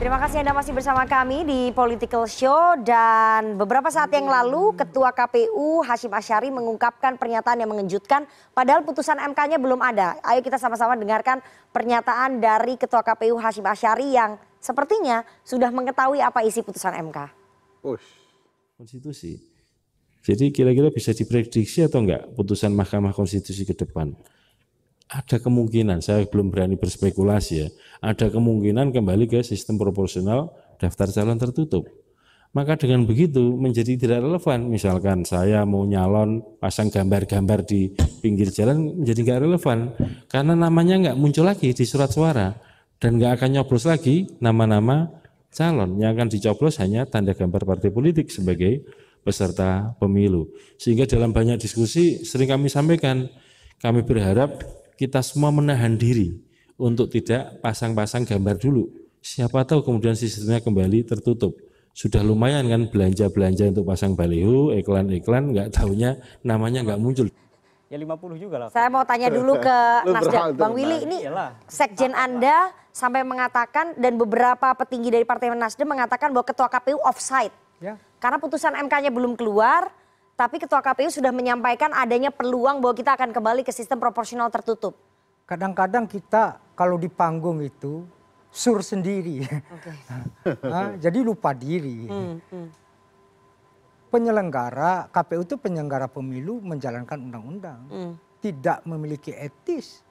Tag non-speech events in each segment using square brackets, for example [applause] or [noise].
Terima kasih Anda masih bersama kami di Political Show dan beberapa saat yang lalu Ketua KPU Hashim Asyari mengungkapkan pernyataan yang mengejutkan padahal putusan MK-nya belum ada. Ayo kita sama-sama dengarkan pernyataan dari Ketua KPU Hashim Asyari yang sepertinya sudah mengetahui apa isi putusan MK. Ush. Konstitusi. Jadi kira-kira bisa diprediksi atau enggak putusan Mahkamah Konstitusi ke depan? Ada kemungkinan, saya belum berani berspekulasi ya, ada kemungkinan kembali ke sistem proporsional daftar calon tertutup. Maka dengan begitu menjadi tidak relevan. Misalkan saya mau nyalon pasang gambar-gambar di pinggir jalan menjadi nggak relevan karena namanya nggak muncul lagi di surat suara dan nggak akan nyoblos lagi nama-nama calon yang akan dicoblos hanya tanda gambar partai politik sebagai peserta pemilu. Sehingga dalam banyak diskusi sering kami sampaikan, kami berharap kita semua menahan diri untuk tidak pasang-pasang gambar dulu. Siapa tahu kemudian sistemnya kembali tertutup. Sudah lumayan kan belanja-belanja untuk pasang baliho, iklan-iklan, nggak tahunya namanya nggak muncul. Ya 50 juga lah. Saya mau tanya dulu ke [laughs] Nasdem. Bang Willy menang. ini sekjen Anda sampai mengatakan dan beberapa petinggi dari Partai Nasdem mengatakan bahwa Ketua KPU offside. Ya. Karena putusan MK-nya belum keluar, tapi Ketua KPU sudah menyampaikan adanya peluang bahwa kita akan kembali ke sistem proporsional tertutup. kadang-kadang kita kalau di panggung itu sur sendiri. Hah, [laughs] jadi lupa diri. Hmm, hmm. Penyelenggara KPU itu penyelenggara pemilu menjalankan undang-undang. Hmm. Tidak memiliki etis,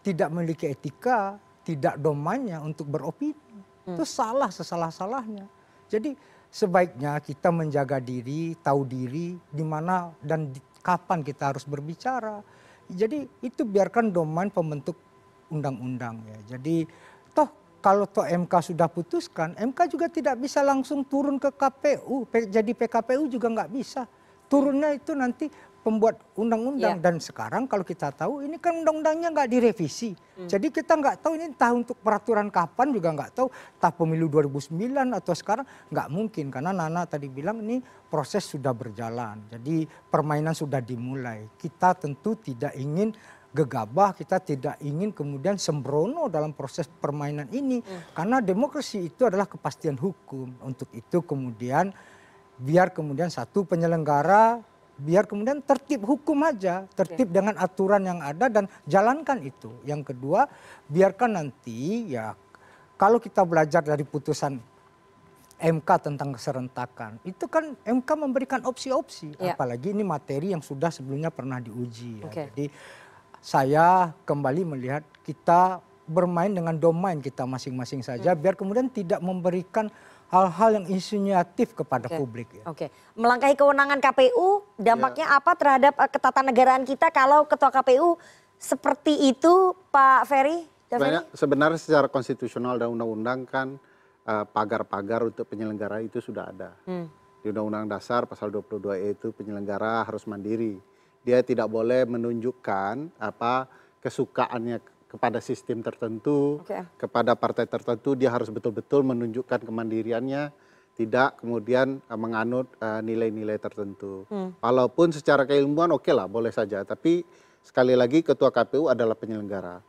tidak memiliki etika, tidak domainnya untuk beropini. Itu salah sesalah-salahnya. Jadi sebaiknya kita menjaga diri, tahu diri di mana dan di- kapan kita harus berbicara. Jadi itu biarkan domain pembentuk undang-undang ya. Jadi toh kalau toh MK sudah putuskan, MK juga tidak bisa langsung turun ke KPU, jadi PKPU juga nggak bisa. Turunnya itu nanti pembuat undang-undang Iya. dan sekarang kalau kita tahu ini kan undang-undangnya nggak direvisi. Jadi kita nggak tahu ini entah untuk peraturan kapan juga nggak tahu. Entah pemilu 2009 atau sekarang nggak mungkin karena Nana tadi bilang ini proses sudah berjalan. Jadi permainan sudah dimulai. Kita tentu tidak ingin gegabah, kita tidak ingin kemudian sembrono dalam proses permainan ini karena demokrasi itu adalah kepastian hukum. Untuk itu kemudian biar kemudian satu penyelenggara biar kemudian tertib hukum aja, tertib dengan aturan yang ada dan jalankan itu. Yang kedua, biarkan nanti ya kalau kita belajar dari putusan MK tentang keserentakan, itu kan MK memberikan opsi-opsi, Ya. apalagi ini materi yang sudah sebelumnya pernah diuji. ya. Oke. Jadi saya kembali melihat kita bermain dengan domain kita masing-masing saja, biar kemudian tidak memberikan hal-hal yang insinuatif kepada Oke. publik. Ya. Oke, melangkahi kewenangan KPU, dampaknya apa terhadap eh, ketatanegaraan kita kalau Ketua KPU seperti itu, Pak Ferry? Sebenarnya, sebenarnya secara konstitusional dan undang-undang kan eh, pagar-pagar untuk penyelenggara itu sudah ada. Hmm. Di Undang-Undang Dasar pasal 22E itu penyelenggara harus mandiri. Dia tidak boleh menunjukkan apa kesukaannya kepada sistem tertentu, kepada partai tertentu dia harus betul-betul menunjukkan kemandiriannya, tidak kemudian eh, menganut eh, nilai-nilai tertentu. Hmm. Walaupun secara keilmuan oke lah boleh saja, tapi sekali lagi ketua KPU adalah penyelenggara.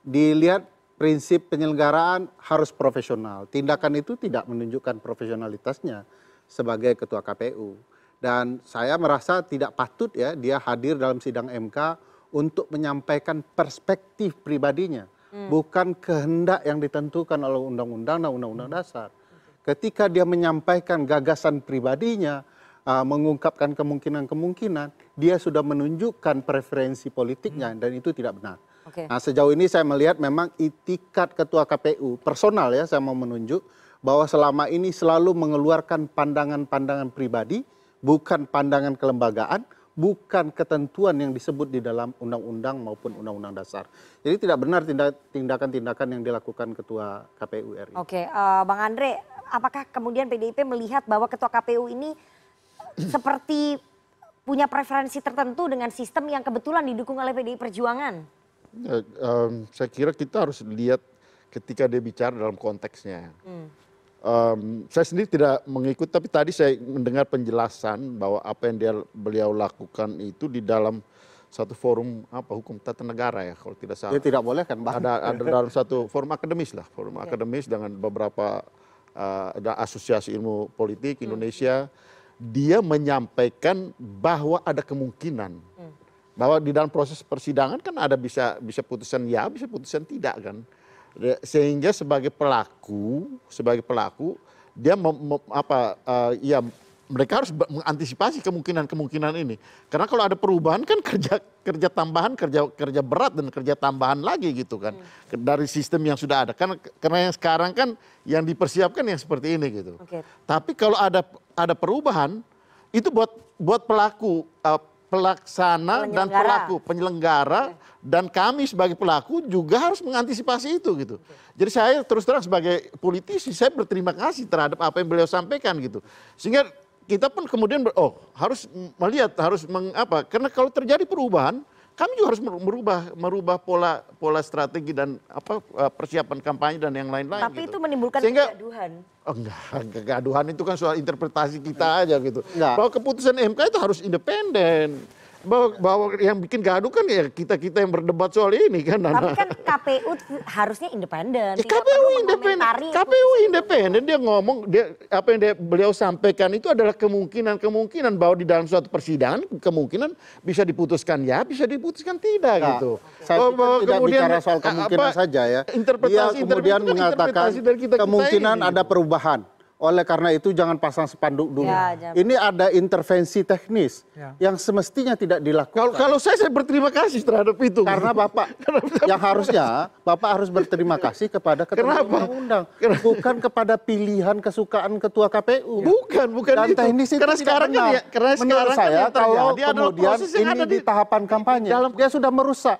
Dilihat prinsip penyelenggaraan harus profesional. Tindakan itu tidak menunjukkan profesionalitasnya sebagai ketua KPU. Dan saya merasa tidak patut ya dia hadir dalam sidang MK untuk menyampaikan perspektif pribadinya, bukan kehendak yang ditentukan oleh undang-undang dan undang-undang dasar. Ketika dia menyampaikan gagasan pribadinya, uh, mengungkapkan kemungkinan-kemungkinan, dia sudah menunjukkan preferensi politiknya dan itu tidak benar. Oke. Nah, sejauh ini saya melihat memang itikat ketua KPU personal ya saya mau menunjuk bahwa selama ini selalu mengeluarkan pandangan-pandangan pribadi, bukan pandangan kelembagaan, bukan ketentuan yang disebut di dalam undang-undang maupun undang-undang dasar. Jadi tidak benar tindak- tindakan-tindakan yang dilakukan ketua KPU RI. Oke, eh, Bang Andre, apakah kemudian PDIP melihat bahwa Ketua KPU ini seperti punya preferensi tertentu dengan sistem yang kebetulan didukung oleh PDI Perjuangan? Ya, em, saya kira kita harus lihat ketika dia bicara dalam konteksnya. Hmm. Saya sendiri tidak mengikut, tapi tadi saya mendengar penjelasan bahwa apa yang dia beliau lakukan itu di dalam satu forum apa hukum tata negara ya kalau tidak salah. Ya tidak boleh kan, Bang? Ada ada [laughs] dalam satu forum akademis lah, forum akademis dengan beberapa uh, ada asosiasi ilmu politik Indonesia. Dia menyampaikan bahwa ada kemungkinan bahwa di dalam proses persidangan kan ada bisa bisa putusan ya, bisa putusan tidak kan. Sehingga sebagai pelaku, sebagai pelaku dia mem- mem- apa uh, ya mereka harus mengantisipasi kemungkinan-kemungkinan ini. Karena kalau ada perubahan kan kerja kerja tambahan, kerja kerja berat dan kerja tambahan lagi gitu kan Ke- dari sistem yang sudah ada. Karena karena yang sekarang kan yang dipersiapkan yang seperti ini gitu. Oke. Tapi kalau ada ada perubahan itu buat buat pelaku uh, pelaksana dan pelaku penyelenggara dan kami sebagai pelaku juga harus mengantisipasi itu gitu. Jadi saya terus terang sebagai politisi saya berterima kasih terhadap apa yang beliau sampaikan gitu. Sehingga kita pun kemudian ber- oh harus melihat harus mengapa karena kalau terjadi perubahan kami juga harus merubah merubah pola pola strategi dan apa uh, persiapan kampanye dan yang lain-lain Tapi gitu. itu menimbulkan Sehingga- kegaduhan. Oh, enggak, kegaduhan itu kan soal interpretasi kita aja gitu. Enggak. Bahwa keputusan MK itu harus independen. Bahwa, bahwa yang bikin gaduh kan ya kita-kita yang berdebat soal ini kan. Tapi Nana. kan KPU harusnya independen. Ya, tidak KPU independen. KPU independen dia ngomong dia apa yang dia, beliau sampaikan itu adalah kemungkinan-kemungkinan bahwa di dalam suatu persidangan kemungkinan bisa diputuskan ya, bisa diputuskan tidak Nah, gitu. Saya Oh, pikir bahwa tidak kemudian, bicara soal kemungkinan apa, saja ya. Interpretasi Dia interpretasi kemudian kan mengatakan interpretasi dari kita-kita kemungkinan ini. ada perubahan. Oleh karena itu jangan pasang spanduk dulu. Ya, jangan. Ini ada intervensi teknis Ya. yang semestinya tidak dilakukan. Kalau kalau saya saya berterima kasih terhadap itu. [laughs] Karena Bapak yang harusnya Bapak harus berterima kasih kepada ketua Kenapa? undang-undang, bukan kepada pilihan kesukaan ketua KPU. Bukan, bukan Dan itu. teknis itu Karena tidak sekarang kan benar. ya- karena Menurut sekarang kan saya terjadi kalau kemudian ini ada di, di- tahapan kampanye, dalam- dia sudah merusak.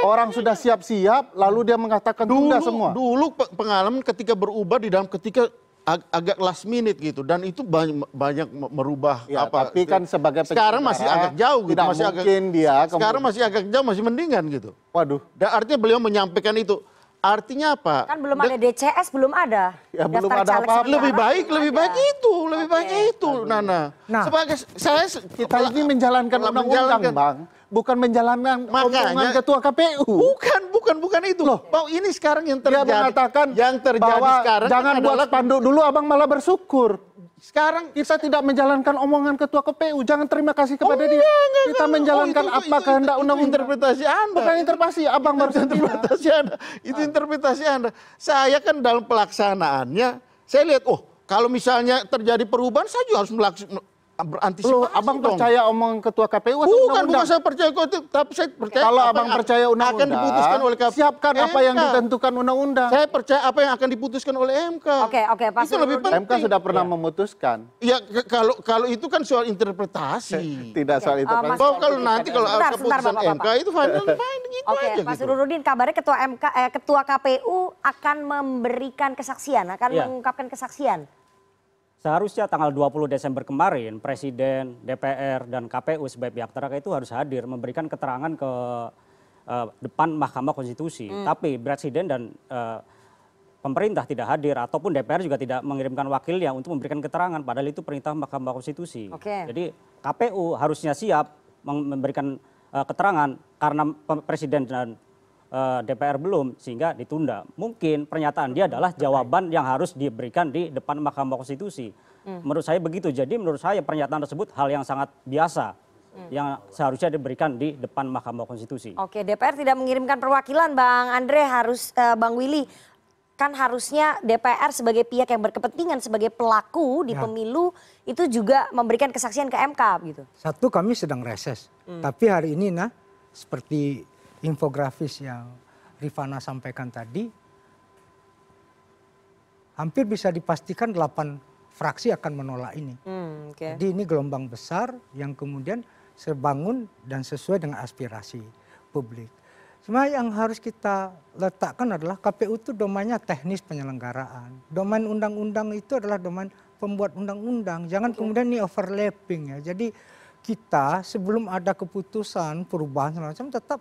Orang sudah siap-siap, lalu dia mengatakan tunda dulu semua. dulu pe- pengalaman ketika berubah di dalam ketika ag- agak last minute gitu dan itu banyak banyak me- merubah Ya, apa tapi kan sebagai sekarang masih agak jauh gitu tidak masih agak mungkin dia sekarang kemudian- masih agak jauh masih mendingan gitu Waduh, dan artinya beliau menyampaikan itu artinya apa Kan belum ada DCS, belum ada. Ya, belum ada apa-apa. sementara lebih baik belum lebih ada. baik itu lebih baik itu Nana Nah. sebagai saya kita ini menjalankan undang-undang, Bang. Bukan menjalankan Makanya- omongan ketua KPU. bukan bukan bukan itu bahwa ini sekarang yang Dia terjadi mengatakan yang terjadi bahwa sekarang jangan buat adalah spanduk dulu, Abang malah bersyukur. sekarang Kita tidak menjalankan omongan ketua KPU. Jangan terima kasih kepada Oh, dia. enggak, enggak, Kita enggak. menjalankan Oh, itu- apa kehendak itu undang-undang. interpretasi Anda. Bukan interpretasi, Abang baru interpretasi Anda. Itu interpretasi Anda. Saya kan dalam pelaksanaannya, saya lihat, oh kalau misalnya terjadi perubahan, saya juga harus berantisipasi Loh, Abang dong. percaya omongan ketua KPU atau Bukan, undang-undang? bukan saya percaya kok itu, tapi saya percaya Kalau Abang yang percaya undang-undang, akan diputuskan oleh KPU. siapkan apa yang MK. ditentukan undang-undang. Saya percaya apa yang akan diputuskan oleh MK. Oke, oke, Pak Itu lebih Surudin. penting. MK sudah pernah memutuskan. Ya kalau kalau itu kan soal interpretasi. Tidak soal Oke, itu. eh. Mas- Oh, kalau nanti kalau Sebentar, sebentar, keputusan Bapak-Bapak. MK itu final finding itu Oke, aja Pak gitu. Sururudin, kabarnya ketua MK, eh, ketua KPU akan memberikan kesaksian, akan Iya. mengungkapkan kesaksian. Seharusnya tanggal 20 Desember kemarin Presiden, DPR dan KPU sebagai pihak terkait itu harus hadir memberikan keterangan ke eh, depan Mahkamah Konstitusi. Tapi Presiden dan eh, pemerintah tidak hadir ataupun DPR juga tidak mengirimkan wakilnya untuk memberikan keterangan padahal itu perintah Mahkamah Konstitusi. Oke. Jadi KPU harusnya siap mem- memberikan eh, keterangan karena Presiden dan DPR belum sehingga ditunda. Mungkin pernyataan dia adalah jawaban yang harus diberikan di depan Mahkamah Konstitusi. Menurut saya begitu. Jadi menurut saya pernyataan tersebut hal yang sangat biasa yang seharusnya diberikan di depan Mahkamah Konstitusi. Oke, DPR tidak mengirimkan perwakilan, Bang Andre harus, eh, Bang Willy, kan harusnya DPR sebagai pihak yang berkepentingan sebagai pelaku di Ya. pemilu itu juga memberikan kesaksian ke MK gitu. Satu kami sedang reses, tapi hari ini nah seperti infografis yang Rifana sampaikan tadi, hampir bisa dipastikan delapan fraksi akan menolak ini. Hmm, oke. Jadi ini gelombang besar yang kemudian sebangun dan sesuai dengan aspirasi publik. Cuma yang harus kita letakkan adalah KPU itu domainnya teknis penyelenggaraan. Domain undang-undang itu adalah domain pembuat undang-undang. Jangan kemudian ini overlapping ya. Jadi kita sebelum ada keputusan perubahan segala macam tetap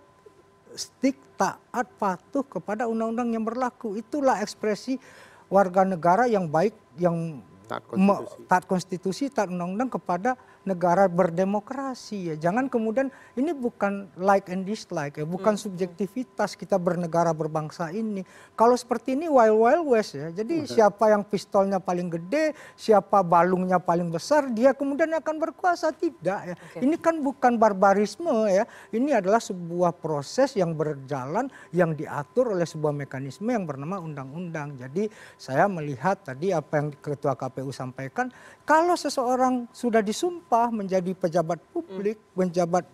stick taat patuh kepada undang-undang yang berlaku. Itulah ekspresi warga negara yang baik yang Taat me- konstitusi. taat konstitusi, taat undang-undang kepada negara berdemokrasi ya. Jangan kemudian ini bukan like and dislike ya, bukan subjektivitas kita bernegara berbangsa ini. Kalau seperti ini wild wild west ya. Jadi siapa yang pistolnya paling gede, siapa balungnya paling besar, dia kemudian akan berkuasa tidak ya. Ini kan bukan barbarisme ya. Ini adalah sebuah proses yang berjalan yang diatur oleh sebuah mekanisme yang bernama undang-undang. Jadi saya melihat tadi apa yang ketua KPU sampaikan, kalau seseorang sudah disumpah menjadi pejabat publik, menjabat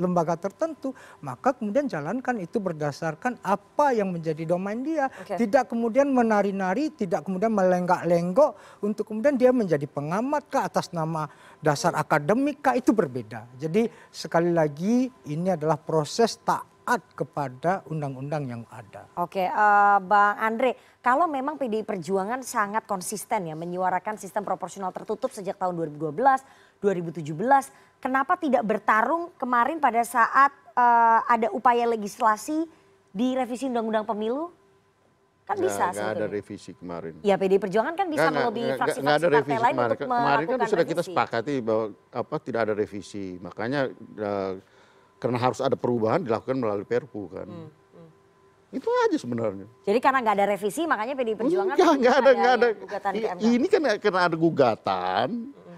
lembaga tertentu, maka kemudian jalankan itu berdasarkan apa yang menjadi domain dia. Oke. Tidak kemudian menari-nari, tidak kemudian melenggak-lenggok untuk kemudian dia menjadi pengamat kah atas nama dasar akademik kah itu berbeda. Jadi sekali lagi ini adalah proses taat kepada undang-undang yang ada. Oke, eh, Bang Andre, kalau memang PDI Perjuangan sangat konsisten ya menyuarakan sistem proporsional tertutup sejak tahun 2012, 2017, kenapa tidak bertarung kemarin pada saat eh, ada upaya legislasi di revisi Undang-Undang Pemilu? Kan Nggak- bisa nggak ada revisi kemarin. Ya PDI Perjuangan kan bisa melobi fraksi-fraksi ada partai revisi lain kemarin. untuk Kemarin kan melakukan sudah kita sepakati bahwa apa tidak ada revisi. Makanya eh, karena harus ada perubahan dilakukan melalui Perpu kan. Hmm, Itu aja sebenarnya. Jadi karena nggak ada revisi makanya PDI Perjuangan Enggak, enggak ada, enggak ada. ya, gugatan ke MK. Ini kan karena ada gugatan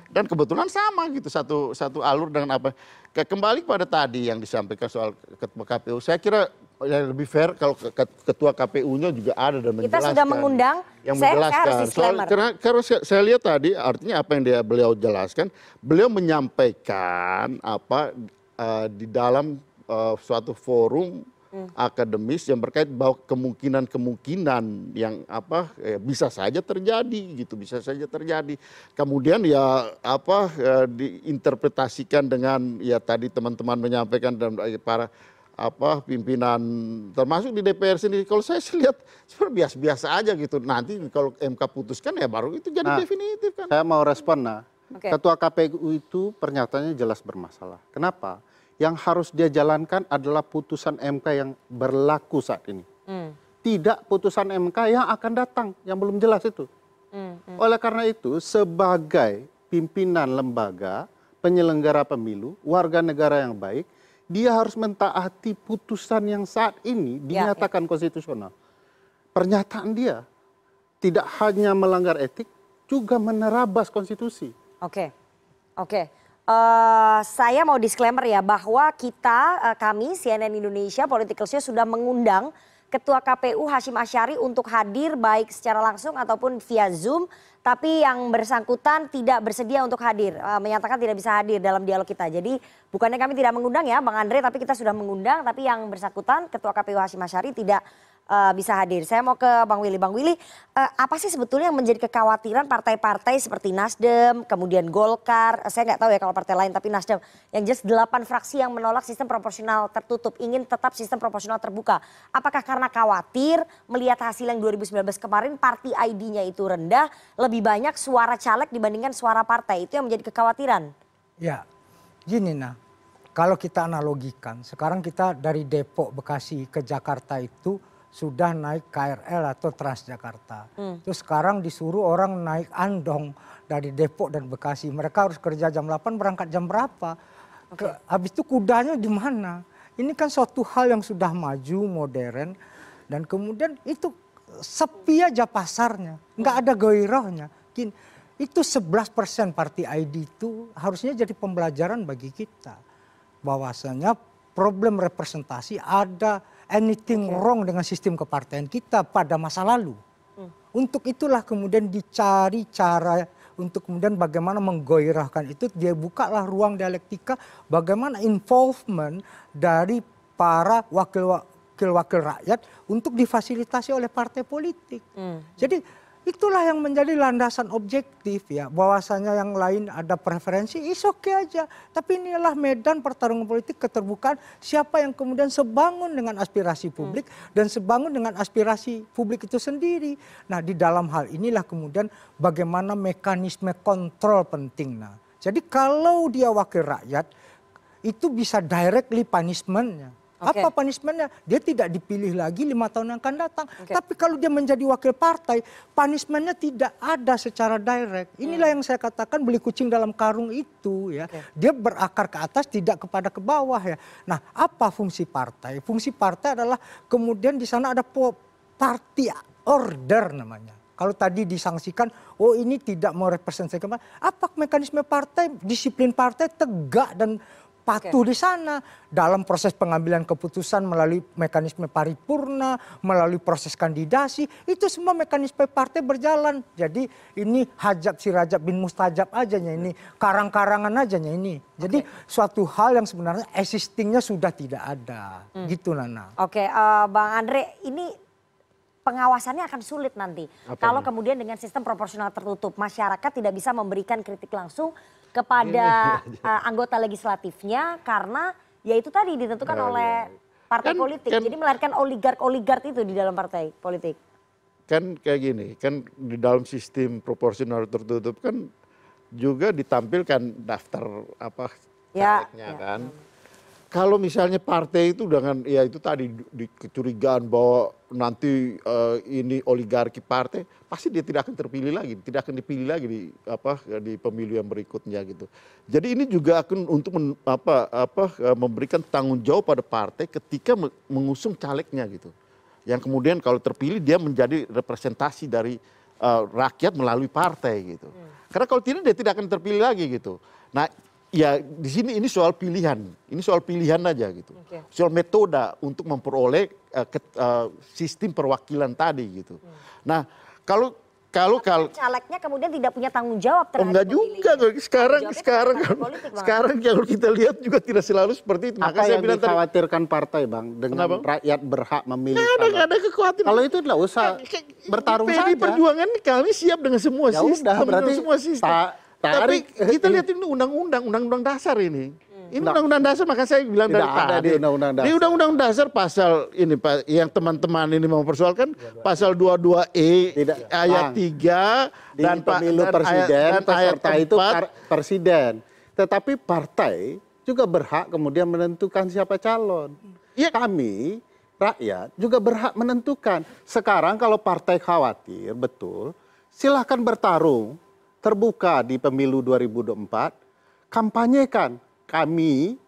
dan kebetulan sama gitu satu satu alur dengan apa. Kembali pada tadi yang disampaikan soal ketua KPU. Saya kira ya lebih fair kalau ke- ke- ketua KPU-nya juga ada dan Kita menjelaskan. sudah mengundang, yang saya- saya harus menjelaskan. Soal, karena karena saya, saya lihat tadi artinya apa yang dia beliau jelaskan, beliau menyampaikan apa di dalam eh, suatu forum Hmm. akademis yang berkait bahwa kemungkinan-kemungkinan yang apa eh, bisa saja terjadi gitu bisa saja terjadi kemudian ya apa eh, diinterpretasikan dengan ya tadi teman-teman menyampaikan dan eh, para apa pimpinan termasuk di DPR sendiri kalau saya lihat sebenarnya biasa-biasa aja gitu nanti kalau MK putuskan ya baru itu jadi Nah, definitif kan Saya mau respon nah. Ketua KPU itu pernyataannya jelas bermasalah. Kenapa? Yang harus dia jalankan adalah putusan MK yang berlaku saat ini. Hmm, Tidak putusan MK yang akan datang yang belum jelas itu. hmm, Oleh karena itu, sebagai pimpinan lembaga penyelenggara pemilu, warga negara yang baik, dia harus mentaati putusan yang saat ini Ya, dinyatakan konstitusional. Pernyataan dia tidak hanya melanggar etik, juga menerabas konstitusi. Oke, oke. Eh, saya mau disclaimer ya bahwa kita eh, kami CNN Indonesia Political Show sudah mengundang Ketua KPU Hashim Asyari untuk hadir baik secara langsung ataupun via Zoom. Tapi yang bersangkutan tidak bersedia untuk hadir, eh, menyatakan tidak bisa hadir dalam dialog kita. Jadi bukannya kami tidak mengundang ya Bang Andre, tapi kita sudah mengundang. Tapi yang bersangkutan Ketua KPU Hashim Asyari tidak bisa hadir. Saya mau ke Bang Willy. Bang Willy, eh, apa sih sebetulnya yang menjadi kekhawatiran partai-partai seperti Nasdem, kemudian Golkar, eh, saya nggak tahu ya kalau partai lain, tapi Nasdem, yang jelas delapan fraksi yang menolak sistem proporsional tertutup, ingin tetap sistem proporsional terbuka. Apakah karena khawatir melihat hasil yang 2019 kemarin, party ID-nya itu rendah, lebih banyak suara caleg dibandingkan suara partai, itu yang menjadi kekhawatiran? Ya, gini nah, kalau kita analogikan, sekarang kita dari Depok, Bekasi ke Jakarta itu sudah naik KRL atau Transjakarta. Terus sekarang disuruh orang naik andong dari Depok dan Bekasi. Mereka harus kerja jam 8, berangkat jam berapa? Ke- habis itu kudanya di mana? Ini kan suatu hal yang sudah maju, modern, dan kemudian itu sepi aja pasarnya, nggak ada gairahnya. Itu 11% party ID itu harusnya jadi pembelajaran bagi kita. Bahwasanya problem representasi ada anything wrong dengan sistem kepartaian kita pada masa lalu. Untuk itulah kemudian dicari cara untuk kemudian bagaimana menggoirahkan itu dia bukalah ruang dialektika bagaimana involvement dari para wakil-wakil rakyat untuk difasilitasi oleh partai politik. Jadi itulah yang menjadi landasan objektif ya. Bahwasanya yang lain ada preferensi is oke aja. Tapi inilah medan pertarungan politik keterbukaan. Siapa yang kemudian sebangun dengan aspirasi publik dan sebangun dengan aspirasi publik itu sendiri. Nah di dalam hal inilah kemudian bagaimana mekanisme kontrol penting. Nah jadi kalau dia wakil rakyat itu bisa directly punishmentnya. Apa punishmentnya? Dia tidak dipilih lagi lima tahun yang akan datang. Tapi kalau dia menjadi wakil partai, punishmentnya tidak ada secara direct. Inilah Hmm. yang saya katakan beli kucing dalam karung itu ya. Dia berakar ke atas tidak kepada ke bawah ya. Nah, apa fungsi partai? Fungsi partai adalah kemudian di sana ada party order namanya. Kalau tadi disangsikan, oh ini tidak mau representasikan. Apa mekanisme partai, disiplin partai tegak dan patuh di sana dalam proses pengambilan keputusan melalui mekanisme paripurna, melalui proses kandidasi, itu semua mekanisme partai berjalan. Jadi ini hajab si Rajab bin Mustajab aja ini, karang-karangan aja ini. Jadi suatu hal yang sebenarnya existingnya sudah tidak ada. Gitu Nana. Oke, eh, Bang Andre, ini pengawasannya akan sulit nanti. Kalau kemudian dengan sistem proporsional tertutup, masyarakat tidak bisa memberikan kritik langsung kepada eh, anggota legislatifnya karena ya itu tadi ditentukan Ya, oleh ya. partai Kan- politik. kan- Jadi melahirkan oligark-oligark itu di dalam partai politik. kan kayak gini kan di dalam sistem proporsional tertutup kan juga ditampilkan daftar apa Ya, calegnya ya. kan kalau misalnya partai itu dengan ya itu tadi di- kecurigaan bahwa nanti eh, ini oligarki partai pasti dia tidak akan terpilih lagi tidak akan dipilih lagi di apa di pemilu yang berikutnya gitu jadi ini juga akan untuk men- apa apa eh, memberikan tanggung jawab pada partai ketika me- mengusung calegnya gitu yang kemudian kalau terpilih dia menjadi representasi dari eh, rakyat melalui partai gitu. Karena kalau tidak dia tidak akan terpilih lagi gitu. Nah, ya di sini ini soal pilihan, ini soal pilihan aja gitu. Oke. Soal metode untuk memperoleh eh, ket- eh, sistem perwakilan tadi gitu. Nah, kalau kalau kalau Calegnya kemudian tidak punya tanggung jawab Oh, terhadap enggak juga sekarang sekarang kan politik, Bang. sekarang kalau kita lihat juga tidak selalu seperti itu. Maka Apa saya yang bilang tadi dikhawatirkan partai bang dengan Kenapa? rakyat berhak memilih? nggak ada nggak ada kekhawatiran. Kalau itu tidak usah bertarung saja. Perjuangan kami siap dengan semua Ya sistem, udah, berarti dengan semua sistem. Ta- Tapi tarik. [laughs] kita lihat ini undang-undang, undang-undang dasar ini. Ini Nggak. undang-undang dasar maka saya bilang Tidak dari ada tadi. di undang-undang Di dasar. undang-undang dasar pasal ini Pak yang teman-teman ini mau persoalkan pasal 22E Tidak, ayat Bang. 3 di dan pemilu dan presiden ayat, dan ayat itu 4. par- presiden. Tetapi partai juga berhak kemudian menentukan siapa calon. Iya. Kami rakyat juga berhak menentukan. Sekarang kalau partai khawatir betul, silahkan bertarung terbuka di pemilu 2024, kampanyekan. Kami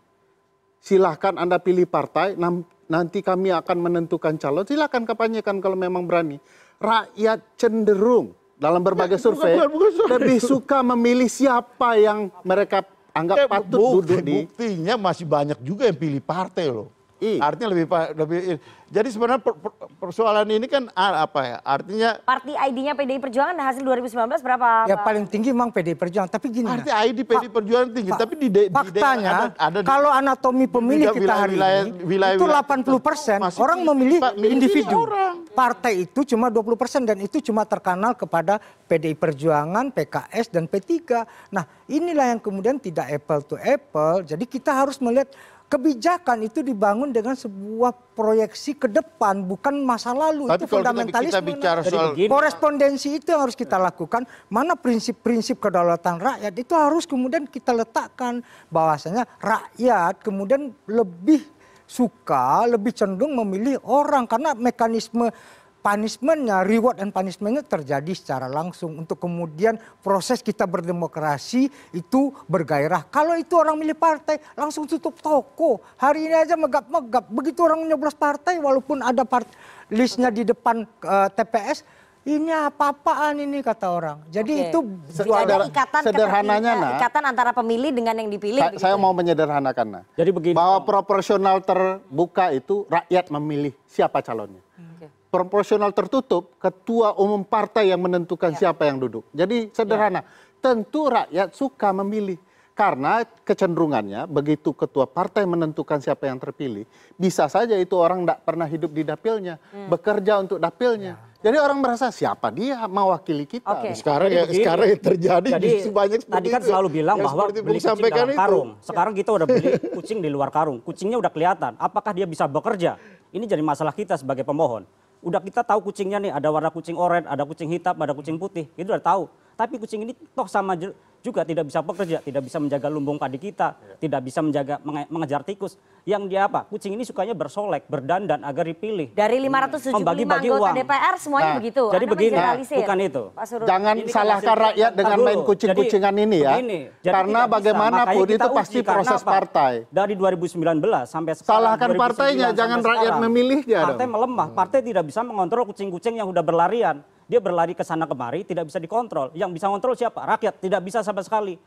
silahkan Anda pilih partai, nanti kami akan menentukan calon. Silahkan kampanyekan kalau memang berani. Rakyat cenderung dalam berbagai Ya, survei bukan- bukan soal lebih suka memilih siapa yang mereka anggap Ya, patut bukti- duduk di Buktinya masih banyak juga yang pilih partai loh. Iya. Artinya lebih lebih jadi sebenarnya per- per- persoalan ini kan ah, apa ya? Artinya Parti ID-nya PDI Perjuangan hasil 2019 berapa? Ya paling tinggi memang PDI Perjuangan. Tapi gini. arti Nah, ID PD Perjuangan tinggi, tapi di, de, di faktanya ada, ada di- kalau anatomi pemilih wilayah- kita hari wilayah- ini wilayah- itu wilayah 80 persen masih orang memilih Pak, individu. orang. Partai itu cuma 20 persen dan itu cuma terkenal kepada PDI Perjuangan, PKS dan P3. Nah inilah yang kemudian tidak apple to apple. Jadi kita harus melihat kebijakan itu dibangun dengan sebuah proyeksi ke depan bukan masa lalu Tapi itu kalau kita- fundamentalisme. kita bicara soal- begini. korespondensi itu yang harus kita lakukan. Mana prinsip-prinsip kedaulatan rakyat itu harus kemudian kita letakkan bahwasanya rakyat kemudian lebih suka, lebih cenderung memilih orang karena mekanisme punishmentnya, reward and punishmentnya terjadi secara langsung untuk kemudian proses kita berdemokrasi itu bergairah. Kalau itu orang milih partai langsung tutup toko. Hari ini aja megap-megap. Begitu orang nyoblos partai walaupun ada part listnya di depan eh, TPS, ini apa-apaan ini kata orang. Jadi Oke. itu Jadi ada ikatan sederhananya, Nak. ikatan antara pemilih dengan yang dipilih. Sa- begitu saya ya? mau menyederhanakan nah. Jadi begini, bahwa proporsional terbuka itu rakyat memilih siapa calonnya. Proporsional tertutup ketua umum partai yang menentukan Ya. siapa yang duduk. Jadi sederhana, tentu rakyat suka memilih karena kecenderungannya begitu ketua partai menentukan siapa yang terpilih, bisa saja itu orang tidak pernah hidup di dapilnya, Hmm. bekerja untuk dapilnya. Jadi orang merasa siapa dia mewakili kita. Oke. sekarang ya begini. sekarang yang terjadi Jadi justru banyak seperti tadi kan itu. selalu bilang Yang bahwa beli kucing dalam itu. karung. Sekarang kita udah beli kucing di luar karung. Kucingnya udah kelihatan. Apakah dia bisa bekerja? Ini jadi masalah kita sebagai pemohon. Udah kita tahu kucingnya nih ada warna kucing oranye, ada kucing hitam, ada kucing putih. Itu udah tahu. Tapi kucing ini toh sama ju- juga tidak bisa bekerja, tidak bisa menjaga lumbung padi kita, tidak bisa menjaga menge- mengejar tikus. Yang dia apa? Kucing ini sukanya bersolek, berdandan agar dipilih. Dari 575 Membagi-bagi anggota uang. DPR semuanya Nah, begitu. jadi Anda begini, bukan itu. Jangan Ini kan salahkan rakyat dengan main kucing-kucingan ini ya. begini, jadi Karena bagaimanapun itu pasti proses apa? partai. Dari 2019 sampai sekarang. Salahkan 2009 partainya, jangan rakyat sekarang, memilihnya Partai dong. melemah, partai tidak bisa mengontrol kucing-kucing yang sudah berlarian. Dia berlari ke sana kemari, tidak bisa dikontrol. Yang bisa kontrol siapa? Rakyat, tidak bisa sama sekali.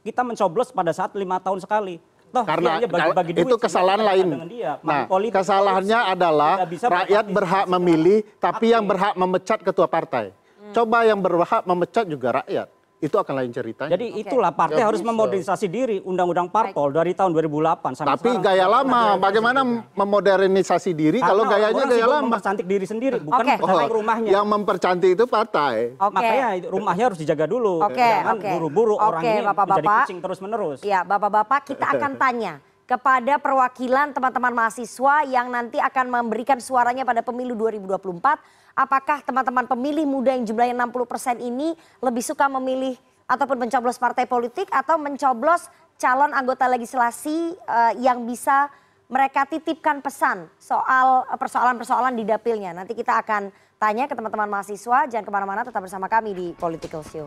Kita mencoblos pada saat lima tahun sekali. Toh, Karena dia hanya bagi-bagi itu duit, kesalahan lain. dia. Nah, politik, kesalahannya korupsi, adalah rakyat berhak memilih, tapi yang berhak memecat ketua partai. Coba yang berhak memecat juga rakyat. Itu akan lain ceritanya. Jadi itulah partai Nggak harus bisa. memodernisasi diri Undang-Undang Parpol dari tahun 2008 sampai tapi sekarang. gaya lama, bagaimana memodernisasi diri kalau Karena gayanya orang gaya lama? mempercantik diri sendiri, bukan mempercantik baik. rumahnya. Yang mempercantik itu partai. Oke. Makanya rumahnya harus dijaga dulu. Oke, Jangan buru-buru orang Oke, ini menjadi Bapak-bapak. kucing terus-menerus. Ya, Bapak-bapak, kita akan [laughs] tanya kepada perwakilan teman-teman mahasiswa yang nanti akan memberikan suaranya pada pemilu 2024. Apakah teman-teman pemilih muda yang jumlahnya 60% ini lebih suka memilih ataupun mencoblos partai politik atau mencoblos calon anggota legislasi eh, yang bisa mereka titipkan pesan soal eh, persoalan-persoalan di dapilnya. Nanti kita akan tanya ke teman-teman mahasiswa. Jangan ke mana-mana, tetap bersama kami di Political Show.